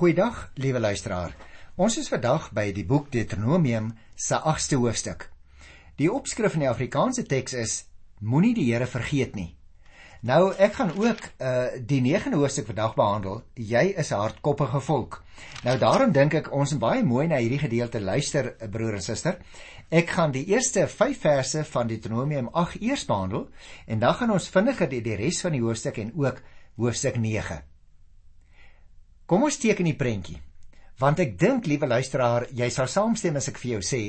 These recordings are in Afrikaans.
Goeiedag, liewe luisteraar. Ons is vandag by die boek Deuteronomium se 8ste hoofstuk. Die opskrif in die Afrikaanse teks is Moenie die Here vergeet nie. Nou ek gaan ook uh die 9de hoofstuk vandag behandel. Jy is 'n hardkoppige volk. Nou daarom dink ek ons moet baie mooi na hierdie gedeelte luister, broer en suster. Ek gaan die eerste 5 verse van Deuteronomium 8 eers behandel en dan gaan ons vinniger die, die res van die hoofstuk en ook hoofstuk 9. Kom ons teken die prentjie. Want ek dink, liewe luisteraar, jy sal saamstem as ek vir jou sê,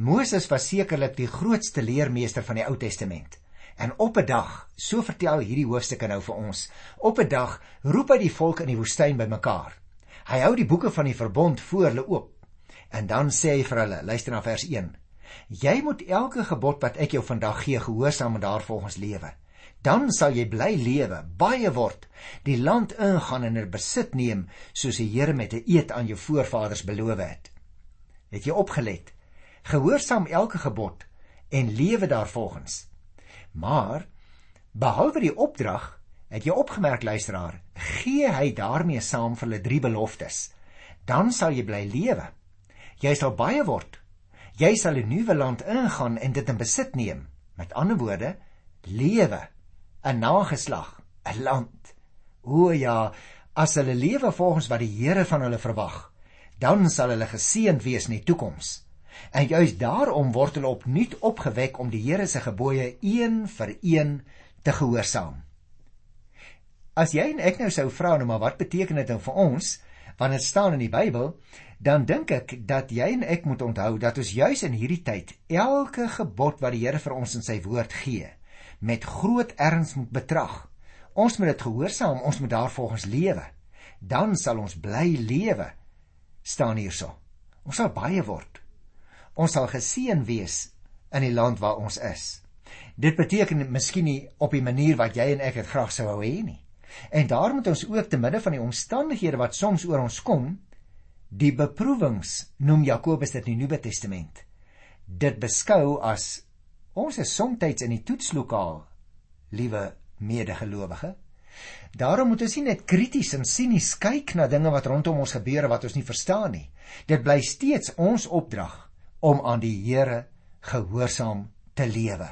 Moses was sekerlik die grootste leermeester van die Ou Testament. En op 'n dag, so vertel hierdie hoofstukke nou vir ons, op 'n dag roep hy die volk in die woestyn bymekaar. Hy hou die boeke van die verbond voor hulle oop. En dan sê hy vir hulle, luister na vers 1. Jy moet elke gebod wat ek jou vandag gee gehoorsaam en daarvolgens lewe dan sal jy bly lewe, baie word, die land ingaan en dit besit neem soos die Here met 'n eed aan jou voorvaders beloof het. Het jy opgelet? Gehoorsaam elke gebod en lewe daarvolgens. Maar behalwe die opdrag, het jy opgemerk luisteraar, gee hy daarmee saam vir hulle drie beloftes. Dan sal jy bly lewe. Jy sal baie word. Jy sal 'n nuwe land ingaan en dit in besit neem. Met ander woorde, lewe 'n nageslag, 'n land. O ja, as hulle lewe volgens wat die Here van hulle verwag, dan sal hulle geseënd wees in die toekoms. En juis daarom word hulle opnuut opgewek om die Here se gebooie een vir een te gehoorsaam. As jy en ek nou sou vra nou maar wat beteken dit nou vir ons wanneer dit staan in die Bybel, dan dink ek dat jy en ek moet onthou dat ons juis in hierdie tyd elke gebod wat die Here vir ons in sy woord gee, met groot erns moet betrag. Ons moet dit gehoorsaam, ons moet daarvolgens lewe. Dan sal ons bly lewe. staan hierso. Ons sal baie word. Ons sal geseën wees in die land waar ons is. Dit beteken miskien nie op die manier wat jy en ek dit graag sou wou hê nie. En daar moet ons ook te midde van die omstandighede wat soms oor ons kom, die beproewings noem Jakobus dit in die Nuwe Testament. Dit beskou as Ons is soms in die toetslokaal, liewe medegelowige. Daarom moet ons nie net krities en sinies kyk na dinge wat rondom ons gebeur wat ons nie verstaan nie. Dit bly steeds ons opdrag om aan die Here gehoorsaam te lewe.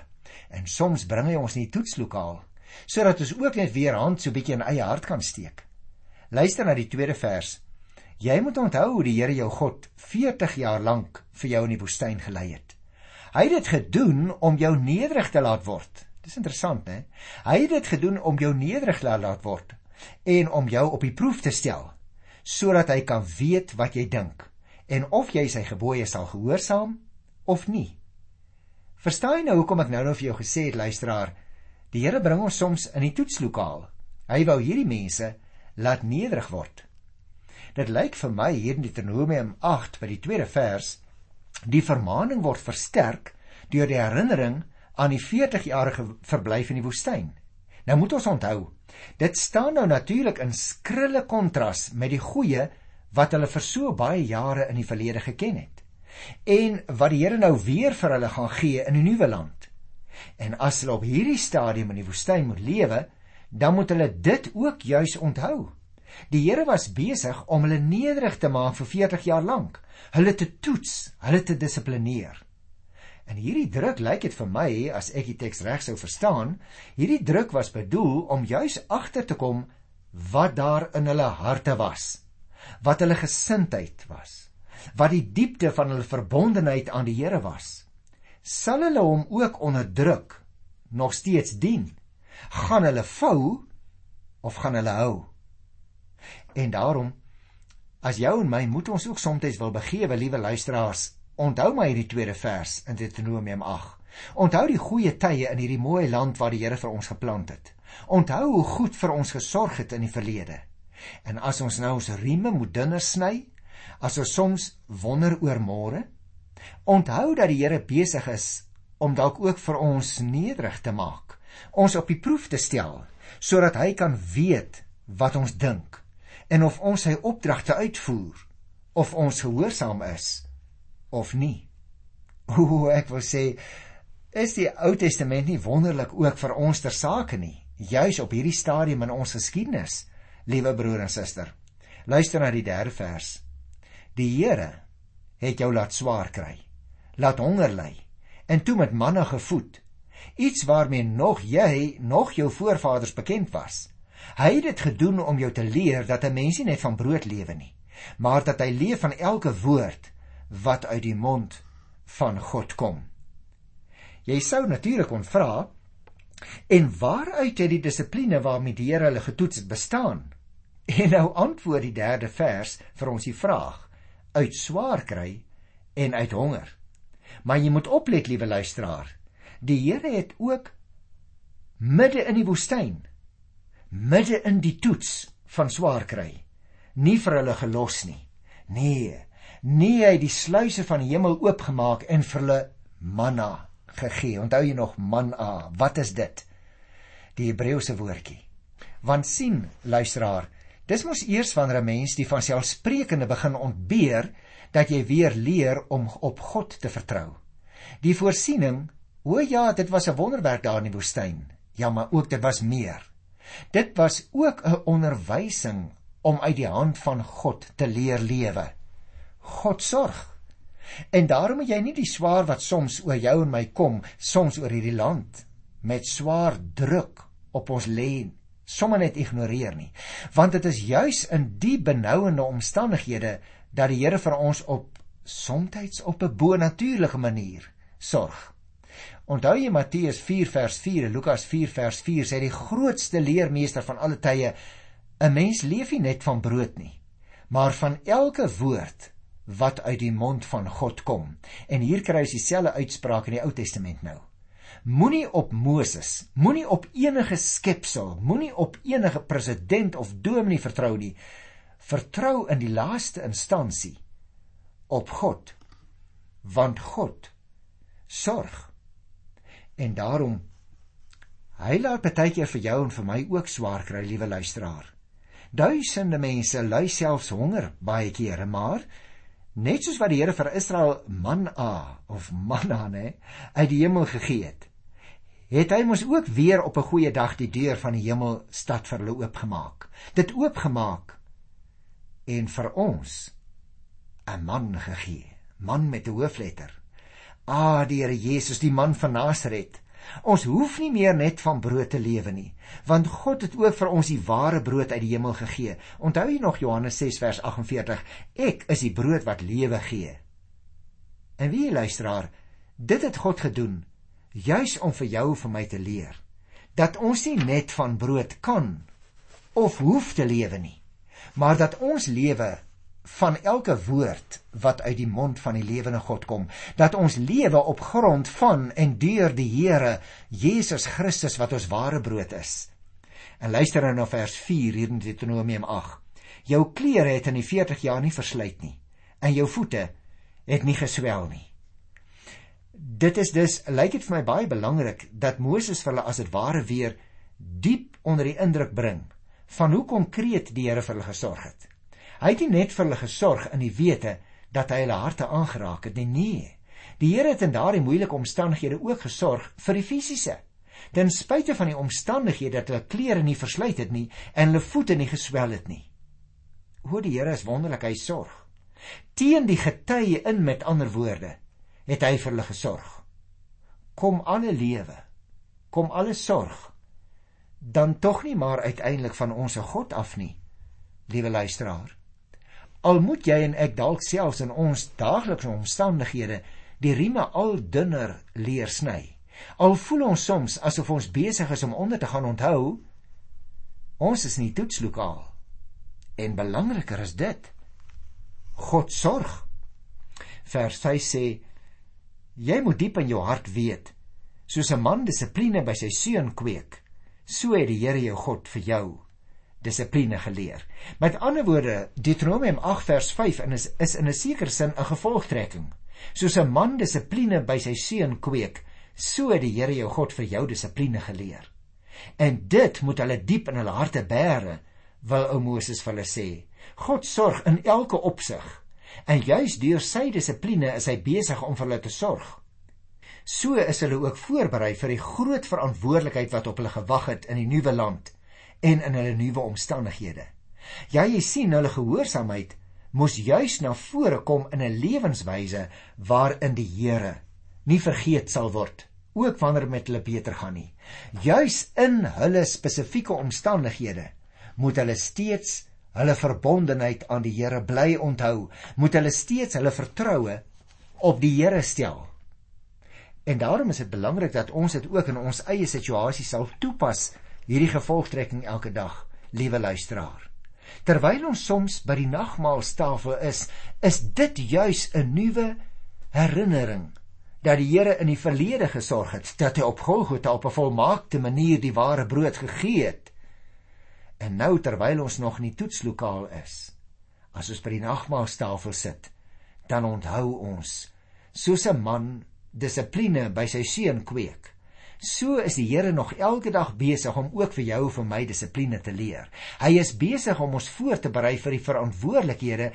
En soms bring hy ons in die toetslokaal sodat ons ook net weer hand so bietjie in eie hart kan steek. Luister na die tweede vers. Jy moet onthou hoe die Here jou God 40 jaar lank vir jou in die woestyn gelei het. Hy het dit gedoen om jou nederig te laat word. Dis interessant, hè? Hy het dit gedoen om jou nederig te laat word en om jou op die proef te stel sodat hy kan weet wat jy dink en of jy sy gebooie sal gehoorsaam of nie. Verstaan jy nou hoekom ek nou nou vir jou gesê het, luisteraar, die Here bring ons soms in die toetslokaal. Hy wou hierdie mense laat nederig word. Dit lyk vir my hier in Deuteronomium 8 by die tweede vers Die vermaaning word versterk deur die herinnering aan die 40-jarige verblyf in die woestyn. Nou moet ons onthou, dit staan nou natuurlik in skrille kontras met die goeie wat hulle vir so baie jare in die verlede geken het en wat die Here nou weer vir hulle gaan gee in 'n nuwe land. En as hulle op hierdie stadium in die woestyn moet lewe, dan moet hulle dit ook juis onthou. Die Here was besig om hulle nederig te maak vir 40 jaar lank hulle te toets, hulle te dissiplineer. En hierdie druk lyk dit vir my as ek die teks reg sou verstaan, hierdie druk was bedoel om juis agter te kom wat daar in hulle harte was, wat hulle gesindheid was, wat die diepte van hulle verbondenheid aan die Here was. Sal hulle hom ook onderdruk nog steeds dien? Gaan hulle vou of gaan hulle hou? En daarom As jou en my moet ons ook soms wil begewe, liewe luisteraars. Onthou maar hierdie tweede vers in Deuteronomium 8. Onthou die goeie tye in hierdie mooi land waar die Here vir ons geplant het. Onthou hoe goed vir ons gesorg het in die verlede. En as ons nou ons rieme moet dunner sny, as ons soms wonder oor môre, onthou dat die Here besig is om dalk ook vir ons nederig te maak, ons op die proef te stel, sodat hy kan weet wat ons dink en of ons sy opdragte uitvoer of ons gehoorsaam is of nie. O, ek wil sê is die Ou Testament nie wonderlik ook vir ons ter sake nie, juis op hierdie stadium in ons geskiedenis, liewe broer en suster. Luister na die derde vers. Die Here het jou laat swaar kry, laat honger ly en toe met manna gevoed, iets waarmee nog jy nog jou voorvaders bekend was. Hy het dit gedoen om jou te leer dat 'n mens nie net van brood lewe nie, maar dat hy leef van elke woord wat uit die mond van God kom. Jy sou natuurlik kon vra en waaruit het die dissipline waarmee die Here hulle getoets het bestaan? En nou antwoord die derde vers vir ons die vraag: uit swaar kry en uit honger. Maar jy moet oplet, liewe luisteraar. Die Here het ook midde in die woestyn, midde in die toets van swaar kry, nie vir hulle gelos nie. Nee, nie hy die sluise van die hemel oopgemaak en vir hulle manna gegee. Onthou jy nog manna? Wat is dit? Die Hebreëse woordjie. Want sien, luisteraar, dis mos eers wanneer 'n mens die van selfsprekende begin ontbeer dat jy weer leer om op God te vertrou. Die voorsiening, o ja, dit was 'n wonderwerk daar in die woestyn. Ja, maar ook dit was meer. Dit was ook 'n onderwysing om uit die hand van God te leer lewe. God sorg. En daarom moet jy nie die swaar wat soms oor jou en my kom, soms oor hierdie land met swaar druk op ons lê, sommer net ignoreer nie. Want dit is juis in die benouende omstandighede dat die Here vir ons op soms op 'n bo-natuurlike manier sorg. Onthou jy Matteus 4 vers 4 en Lukas 4 vers 4 sê die grootste leermeester van alle tye 'n mens leef nie net van brood nie, maar van elke woord wat uit die mond van God kom. En hier kry ons dieselfde uitspraak in die Ou Testament nou. Moenie op Moses, moenie op enige skepsel, moenie op enige president of dominee vertrou nie, vertrou in die laaste instansie op God want God sorg en daarom hy laat baie keer vir jou en vir my ook swaar kry liewe luisteraar. Duisende mense ly selfs honger baie kere maar net soos wat die Here vir Israel manna of manna nê uit die hemel gegee het het hy mos ook weer op 'n goeie dag die deur van die hemel stad vir hulle oopgemaak. Dit oopgemaak en vir ons 'n man gegee, man met 'n hoofletter. Ah, die Here Jesus, die man van Nasaret. Ons hoef nie meer net van brood te lewe nie, want God het ook vir ons die ware brood uit die hemel gegee. Onthou jy nog Johannes 6 vers 48? Ek is die brood wat lewe gee. En wie luisteraar, dit het God gedoen juis om vir jou en vir my te leer dat ons nie net van brood kan of hoef te lewe nie maar dat ons lewe van elke woord wat uit die mond van die lewende God kom, dat ons lewe op grond van en deur die Here Jesus Christus wat ons ware brood is. En luister nou na vers 4 hier in Deuteronomium 8. Jou klere het in die 40 jaar nie versluit nie en jou voete het nie geswel nie. Dit is dus lyk dit vir my baie belangrik dat Moses vir hulle as dit ware weer diep onder die indruk bring van hoe konkreet die Here vir hulle gesorg het. Hy het nie net vir hulle gesorg in die wete dat hy hulle harte aangeraak het nie. Nee. Die Here het in daardie moeilike omstandighede ook gesorg vir die fisiese. Ten spyte van die omstandighede dat hulle klere nie versluit het nie en hulle voete nie geswel het nie. O, die Here is wonderlik, hy sorg. Teen die getye in met ander woorde, het hy vir hulle gesorg. Kom alle lewe, kom alle sorg dan tog nie maar uiteindelik van ons se God af nie, liewe luisteraar. Al moet jy en ek dalk selfs in ons daaglikse omstandighede die rieme al dunner leer sny. Al voel ons soms asof ons besig is om onder te gaan onthou, ons is nie toetslokaal. En belangriker is dit, God sorg. Vers 5 sê jy moet diep in jou hart weet, soos 'n man dissipline by sy seun kweek, So het die Here jou God vir jou dissipline geleer. Met ander woorde, Deuteronomium 8 vers 5 en is, is in 'n sekere sin 'n gevolgtrekking. Soos 'n man dissipline by sy seun kweek, so het die Here jou God vir jou dissipline geleer. En dit moet hulle diep in hulle harte bære, wil ou Moses vir hulle sê. God sorg in elke opsig. En juis deur sy dissipline is hy besig om vir hulle te sorg. So is hulle ook voorberei vir die groot verantwoordelikheid wat op hulle gewag het in die nuwe land en in hulle nuwe omstandighede. Ja, jy sien hulle gehoorsaamheid moes juis na vore kom in 'n lewenswyse waarin die Here nie vergeet sal word ook wanneer met hulle beter gaan nie. Juis in hulle spesifieke omstandighede moet hulle steeds hulle verbondenheid aan die Here bly onthou, moet hulle steeds hulle vertroue op die Here stel. En daarom is dit belangrik dat ons dit ook in ons eie situasie sal toepas, hierdie gevolgtrekking elke dag, liewe luisteraar. Terwyl ons soms by die nagmaaltafel is, is dit juis 'n nuwe herinnering dat die Here in die verlede gesorg het dat hy op Golgotha op 'n volmaakte manier die ware brood gegee het. En nou terwyl ons nog in die toetslokaal is, as ons by die nagmaaltafel sit, dan onthou ons soos 'n man dissipline by sy seun kweek. So is die Here nog elke dag besig om ook vir jou en vir my dissipline te leer. Hy is besig om ons voor te berei vir die verantwoordelikhede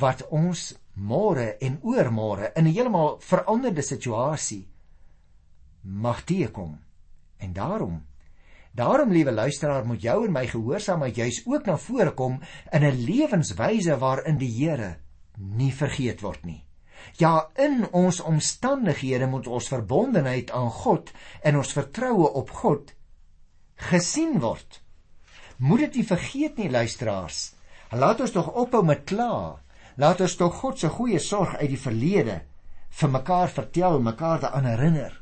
wat ons môre en oormôre in 'n heeltemal veranderde situasie mag teekom. En daarom Daarom liewe luisteraar moet jou en my gehoorsaamheid juis ook na vore kom in 'n lewenswyse waarin die Here nie vergeet word nie. Ja, in ons omstandighede moet ons verbondenheid aan God en ons vertroue op God gesien word. Moet dit nie vergeet nie luisteraars. Laat ons tog ophou met kla Laat ons tog God se goeie sorg uit die verlede vir mekaar vertel, mekaar daaraan herinner.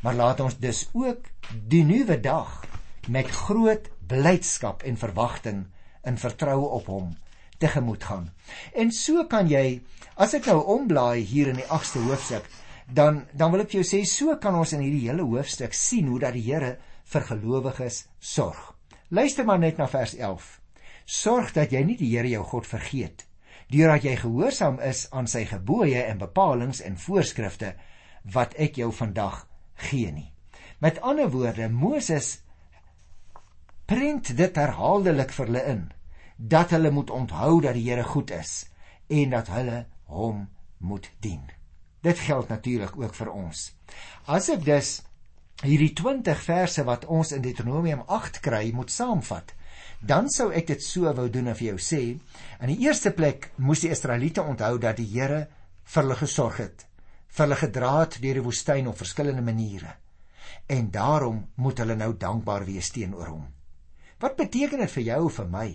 Maar laat ons dus ook die nuwe dag met groot blydskap en verwagting in vertroue op hom tegemoet gaan. En so kan jy as ek nou omblaai hier in die 8ste hoofstuk, dan dan wil ek vir jou sê so kan ons in hierdie hele hoofstuk sien hoe dat die Here vir gelowiges sorg. Luister maar net na vers 11. Sorg dat jy nie die Here jou God vergeet deurdat jy gehoorsaam is aan sy gebooie en bepalinge en voorskrifte wat ek jou vandag gee nie. Met ander woorde, Moses prent dit herhaaldelik vir hulle in dat hulle moet onthou dat die Here goed is en dat hulle hom moet dien. Dit geld natuurlik ook vir ons. As ek dus hierdie 20 verse wat ons in Deuteronomium 8 kry, moet saamvat, dan sou ek dit so wou doen en vir jou sê, in die eerste plek moes die Israeliete onthou dat die Here vir hulle gesorg het, vir hulle gedra het deur die woestyn op verskillende maniere. En daarom moet hulle nou dankbaar wees teenoor hom. Wat beteken dit vir jou of vir my?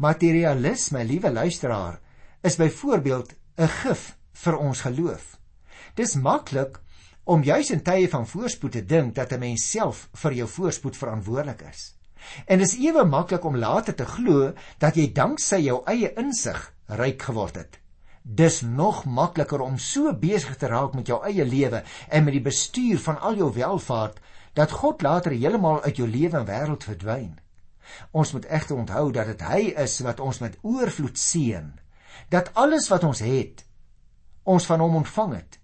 Materialisme, liewe luisteraar, is byvoorbeeld 'n gif vir ons geloof. Dis maklik om juis in tye van voorspoed te dink dat 'n mens self vir jou voorspoed verantwoordelik is. En dis ewe maklik om later te glo dat jy danksy jou eie insig ryk geword het. Dis nog makliker om so besig te raak met jou eie lewe en met die bestuur van al jou welfaart dat God later heeltemal uit jou lewe en wêreld verdwyn. Ons moet egter onthou dat dit hy is wat ons met oorvloed seën. Dat alles wat ons het, ons van hom ontvang het.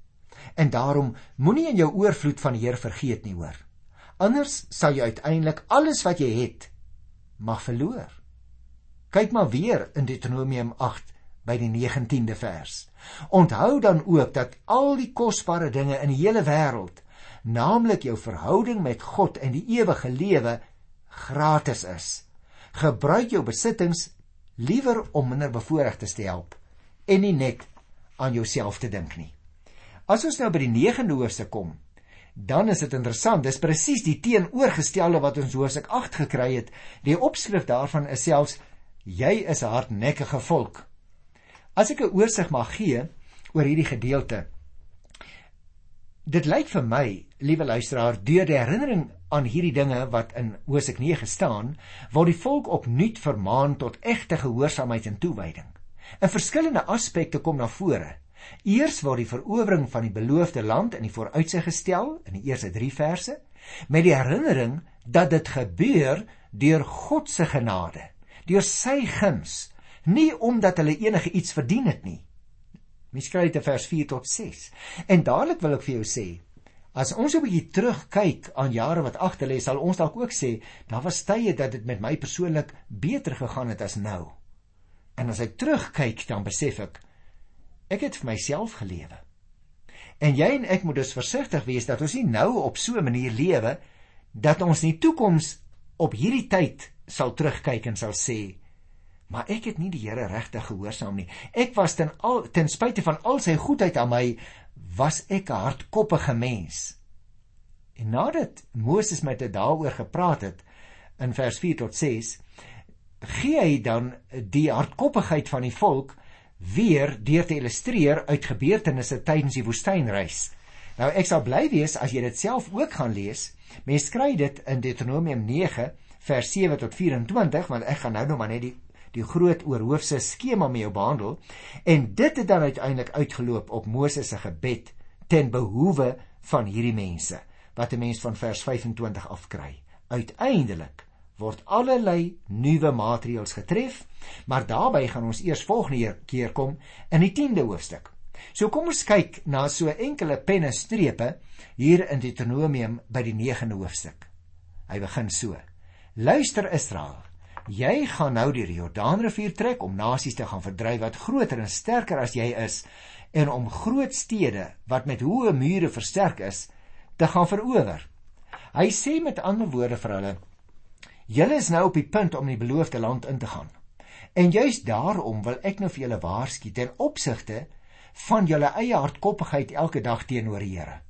En daarom moenie in jou oorvloed van die Here vergeet nie, hoor. Anders sal jy uiteindelik alles wat jy het mag verloor. Kyk maar weer in Deuteronomium 8 by die 19de vers. Onthou dan ook dat al die kosbare dinge in die hele wêreld, naamlik jou verhouding met God en die ewige lewe, gratis is. Gebruik jou besittings liewer om minder bevoorregtes te help en nie net aan jouself te dink nie. As ons nou by die 9de hoofstuk kom, dan is dit interessant. Dis presies die teenoorgestelde wat ons Hosea 8 gekry het. Die opskrif daarvan is selfs jy is 'n hardnekkige volk. As ek 'n oorsig mag gee oor hierdie gedeelte. Dit lyk vir my, liewe luisteraar, deur die herinnering aan hierdie dinge wat in Hosea 9 staan, word die volk opnuut vermaan tot egte gehoorsaamheid en toewyding. In verskillende aspekte kom na vore Eers word die verowering van die beloofde land in die vooruitsig gestel in die eerste 3 verse met die herinnering dat dit gebeur deur God se genade, deur sy guns, nie omdat hulle enige iets verdien het nie. Mens kry dit in vers 4 tot 6. En dadelik wil ek vir jou sê, as ons 'n bietjie terugkyk aan jare wat agter lê, sal ons dalk ook sê, daar was tye dat dit met my persoonlik beter gegaan het as nou. En as ek terugkyk, dan besef ek Ek het vir myself gelewe. En jy en ek moet dus versigtig wees dat ons nie nou op so 'n manier lewe dat ons nie toekoms op hierdie tyd sal terugkyk en sal sê maar ek het nie die Here regtig gehoorsaam nie. Ek was ten al ten spyte van al sy goedheid aan my, was ek 'n hardkoppige mens. En nadat Moses met dit daaroor gepraat het in vers 4 tot 6, gee hy dan die hardkoppigheid van die volk weer deur te illustreer uit gebeurtenisse tydens die woestynreis. Nou ek sal bly wees as jy dit self ook gaan lees. Mens kry dit in Deuteronomium 9 vers 7 tot 24, want ek gaan nou nog maar net die die groot oorhoofse skema met jou behandel en dit het dan uiteindelik uitgeloop op Moses se gebed ten behoewe van hierdie mense wat 'n mens van vers 25 af kry. Uiteindelik word allerlei nuwe maatreëls getref, maar daarbey gaan ons eers volgende keer kom in die 10de hoofstuk. So kom ons kyk na so enkele penne strepe hier in Deuteronomium by die 9de hoofstuk. Hy begin so: Luister Israel, Jy gaan nou die Jordaanrivier trek om nasies te gaan verdryf wat groter en sterker as jy is en om groot stede wat met hoë mure versterk is te gaan verower. Hy sê met ander woorde vir hulle: Julle is nou op die punt om die beloofde land in te gaan. En juis daarom wil ek nou vir julle waarsku ten opsigte van julle eie hardkoppigheid elke dag teenoor die Here.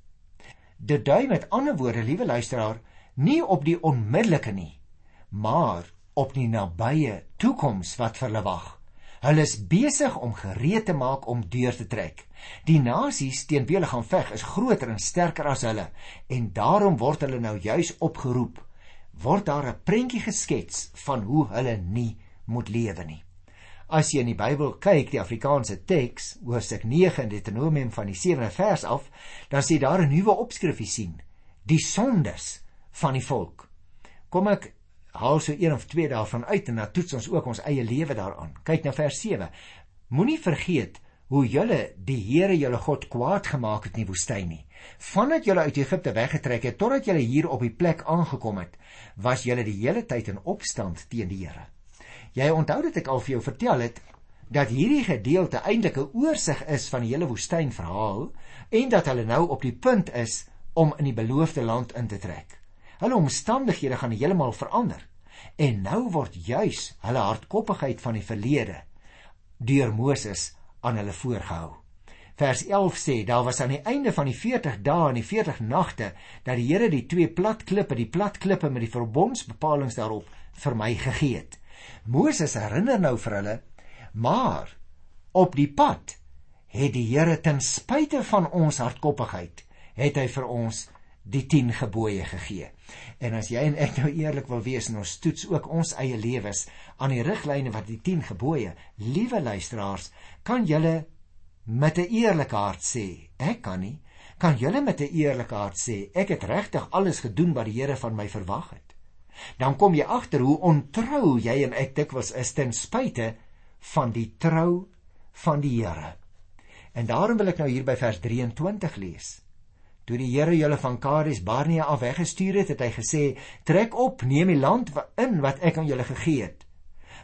Dit dui met ander woorde, liewe luisteraar, nie op die onmiddellike nie, maar op die nabye toekoms wat vir hulle wag. Hulle is besig om gereed te maak om deur te trek. Die nasies teen wie hulle gaan veg is groter en sterker as hulle en daarom word hulle nou juis opgeroep. Word daar 'n prentjie geskets van hoe hulle nie moet lewe nie. As jy in die Bybel kyk, die Afrikaanse teks, hoofstuk 9 in Deuteronomium van die 7de vers af, dan sien daar 'n nuwe opskrifie sien: die sondes van die volk. Kom ek haal so een of twee daarvan uit en dan toets ons ook ons eie lewe daaraan. Kyk na vers 7. Moenie vergeet hoe julle die Here julle God kwaad gemaak het in die woestyn nie. Vandat julle uit Egipte weggetrek het totdat julle hier op die plek aangekom het, was julle die hele tyd in opstand teen die Here. Jy onthou dit ek al vir jou vertel het dat hierdie gedeelte eintlik 'n oorsig is van die hele woestynverhaal en dat hulle nou op die punt is om in die beloofde land in te trek. Hulle omstandighede gaan heeltemal verander. En nou word juis hulle hardkoppigheid van die verlede deur Moses aan hulle voorgehou. Vers 11 sê daar was aan die einde van die 40 dae en die 40 nagte dat die Here die twee plat klippe, die plat klippe met die verbondsbepalings daarop vir my gegee het. Moses herinner nou vir hulle, maar op die pad het die Here ten spyte van ons hardkoppigheid, het hy vir ons die 10 gebooie gegee. En as jy en ek nou eerlik wil wees en ons toets ook ons eie lewens aan die riglyne wat die 10 gebooie, liewe luisteraars, kan julle met 'n eerlike hart sê, ek kan nie, kan julle met 'n eerlike hart sê, ek het regtig alles gedoen wat die Here van my verwag het. Dan kom jy agter hoe ontrou jy en ek dikwels is ten spyte van die trou van die Here. En daarom wil ek nou hier by vers 23 lees. Toe die Here julle van Kades Barnea af weggestuur het, het hy gesê: "Trek op, neem die land in wat ek aan julle gegee het."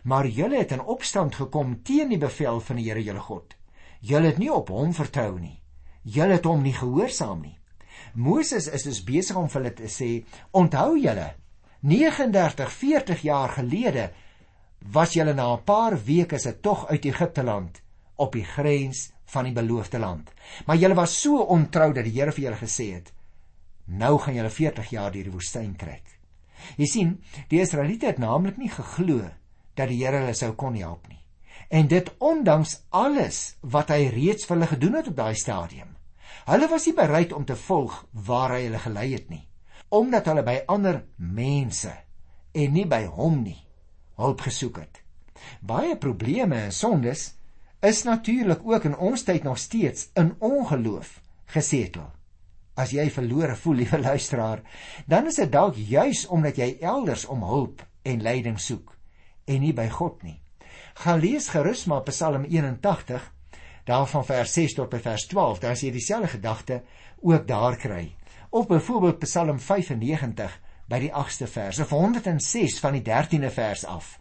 Maar julle het in opstand gekom teen die bevel van die Here julle God. Julle het nie op hom vertrou nie. Julle het hom nie gehoorsaam nie. Moses is dus besig om vir hulle te sê: "Onthou julle, 39 40 jaar gelede was julle na 'n paar weke se tog uit Egipte land op die grens van die beloofde land. Maar julle was so ontrou dat die Here vir julle gesê het: "Nou gaan julle 40 jaar deur die woestyn trek." Jy sien, die Israeliete het naamlik nie geglo dat die Here hulle sou kon help nie. En dit ondanks alles wat hy reeds vir hulle gedoen het op daai stadium. Hulle was nie bereid om te volg waar hy hulle gelei het nie, omdat hulle by ander mense en nie by hom nie hulp gesoek het. Baie probleme en sondes is natuurlik ook in ons tyd nog steeds in ongeloof gesetel. As jy verlore voel, liewe luisteraar, dan is dit dalk juis omdat jy elders om hulp en leiding soek en nie by God nie. Gaan lees gerus maar Psalm 81 daarvan vers 6 tot by vers 12, dan as jy dieselfde gedagte ook daar kry. Of byvoorbeeld Psalm 95 by die 8ste vers of 106 van die 13de vers af.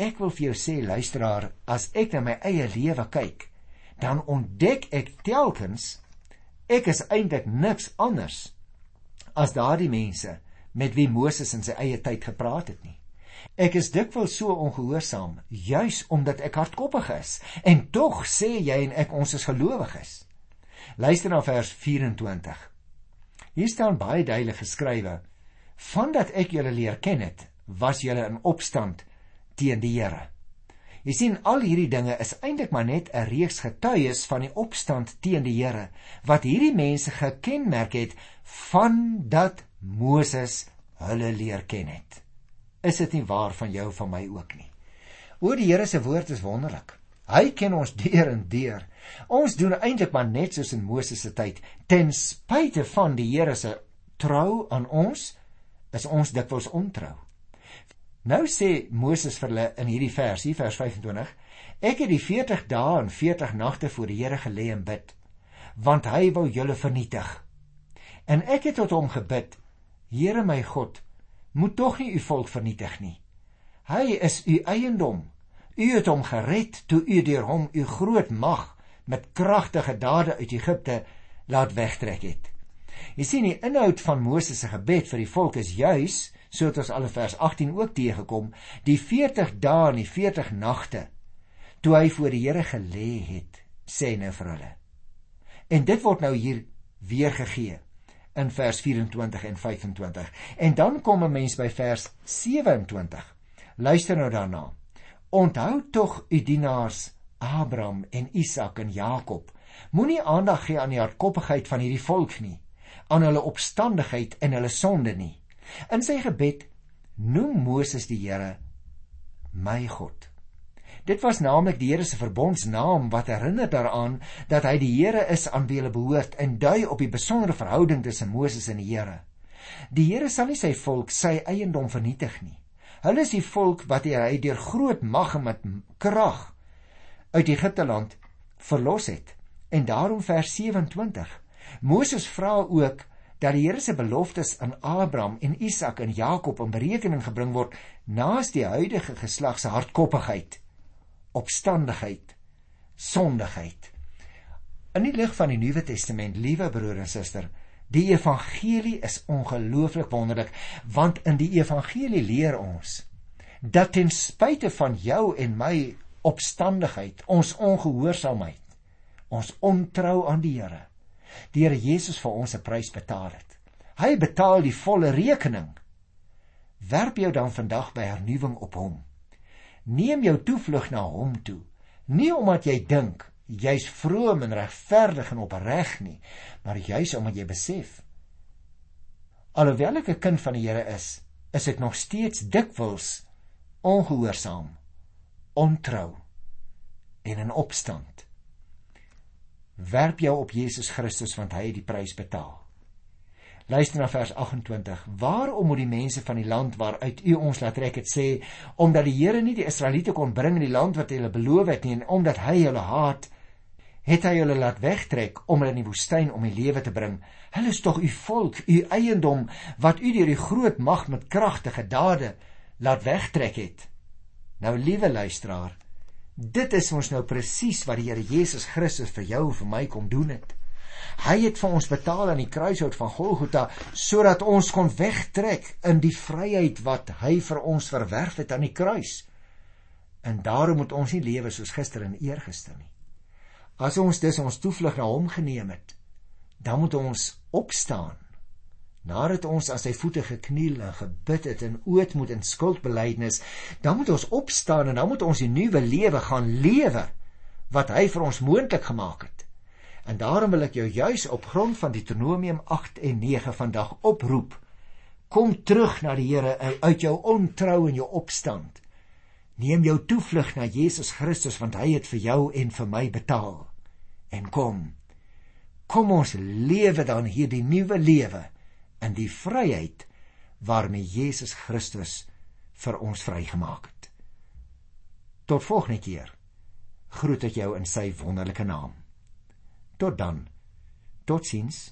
Ek wil vir jou sê luisteraar, as ek na my eie lewe kyk, dan ontdek ek telkens ek is eintlik niks anders as daardie mense met wie Moses in sy eie tyd gepraat het nie. Ek is dikwels so ongehoorsaam, juis omdat ek hardkoppig is. En tog sê jy en ek ons is gelowiges. Luister na vers 24. Hier staan baie duidelik geskrywe: "Vandat ek julle leer ken het, was julle in opstand teen die Here." Jy sien al hierdie dinge is eintlik maar net 'n reeks getuies van die opstand teen die Here wat hierdie mense gekenmerk het van dat Moses hulle leer ken het. Is dit nie waar van jou van my ook nie? O die Here se woord is wonderlik. Hy ken ons deur en deur. Ons doen eintlik maar net soos in Moses se tyd. Ten spyte van die Here se trou aan ons, is ons dikwels ontrou. Nou sê Moses vir hulle in hierdie vers, hier vers 25, ek het die 40 dae en 40 nagte voor die Here gelê en bid, want hy wou julle vernietig. En ek het tot hom gebid, Here my God, moet tog nie u volk vernietig nie. Hy is u eiendom. U het hom gered toe u deur hom u groot mag met kragtige dade uit Egipte laat wegtrek het. Jy sien die inhoud van Moses se gebed vir die volk is juis so het ons al in vers 18 ook teëgekom, die 40 dae en die 40 nagte toe hy voor die Here gelê het, sê nou vir hulle. En dit word nou hier weer gegee in vers 24 en 25. En dan kom 'n mens by vers 27. Luister nou daarna. Onthou tog u dienaars Abraham en Isak en Jakob. Moenie aandag gee aan die hardkoppigheid van hierdie volk nie, aan hulle opstandigheid en hulle sonde nie. In sy gebed noem Moses die Here my God. Dit was naamlik die Here se verbondsnaam wat herinner daaraan dat hy die Here is aan wie hulle behoort en dui op die besondere verhouding tussen Moses en die Here. Die Here sal nie sy volk sy eiendom vernietig nie. Hulle is die volk wat hy deur groot mag en met krag uit Egipte land verlos het. En daarom vers 27. Moses vra ook dat die Here se beloftes aan Abraham en Isak en Jakob in berekening gebring word naas die huidige geslag se hardkoppigheid, opstandigheid, sondigheid. In die lig van die Nuwe Testament, liewe broer en suster, die evangelie is ongelooflik wonderlik, want in die evangelie leer ons dat ten spyte van jou en my opstandigheid, ons ongehoorsaamheid, ons ontrou aan die Here, die Here Jesus vir ons 'n prys betaal het. Hy betaal die volle rekening. Werp jou dan vandag by hernuwing op hom. Neem jou toevlug na hom toe, nie omdat jy dink jy's vroom en regverdig en opreg nie, maar juis omdat jy besef alhoewel ek 'n kind van die Here is, is ek nog steeds dikwels ongehoorsaam, ontrou en in opstand werp jou op Jesus Christus want hy het die prys betaal. Luister na vers 28. Waarom moet die mense van die land waaruit u ons laat trek het sê omdat die Here nie die Israeliete kon bring in die land wat hy hulle beloof het nie en omdat hy hulle haat, het hy hulle laat wegtrek om hulle in die woestyn om die lewe te bring. Hulle is tog u volk, u eiendom wat u deur die groot mag met kragtige dade laat wegtrek het. Nou liewe luisteraar, Dit is ons nou presies wat die Here Jesus Christus vir jou en vir my kom doen het. Hy het vir ons betaal aan die kruishout van Golgotha sodat ons kon wegtrek in die vryheid wat hy vir ons verwerf het aan die kruis. En daarom moet ons nie lewe soos gister en eergister nie. As ons dus ons toevlug na hom geneem het, dan moet ons opstaan Nadat ons aan sy voete gekniel en gebid het en ootmoed en skuldbelydenis, dan moet ons opstaan en dan moet ons 'n nuwe lewe gaan lewe wat hy vir ons moontlik gemaak het. En daarom wil ek jou juis op grond van Deuteronomium 8 en 9 vandag oproep. Kom terug na die Here uit jou ontrou en jou opstand. Neem jou toevlug na Jesus Christus want hy het vir jou en vir my betaal. En kom. Kom ons lewe dan hierdie nuwe lewe in die vryheid waarmee Jesus Christus vir ons vrygemaak het. Tot volgende keer. Groet ek jou in sy wonderlike naam. Tot dan. Totsiens.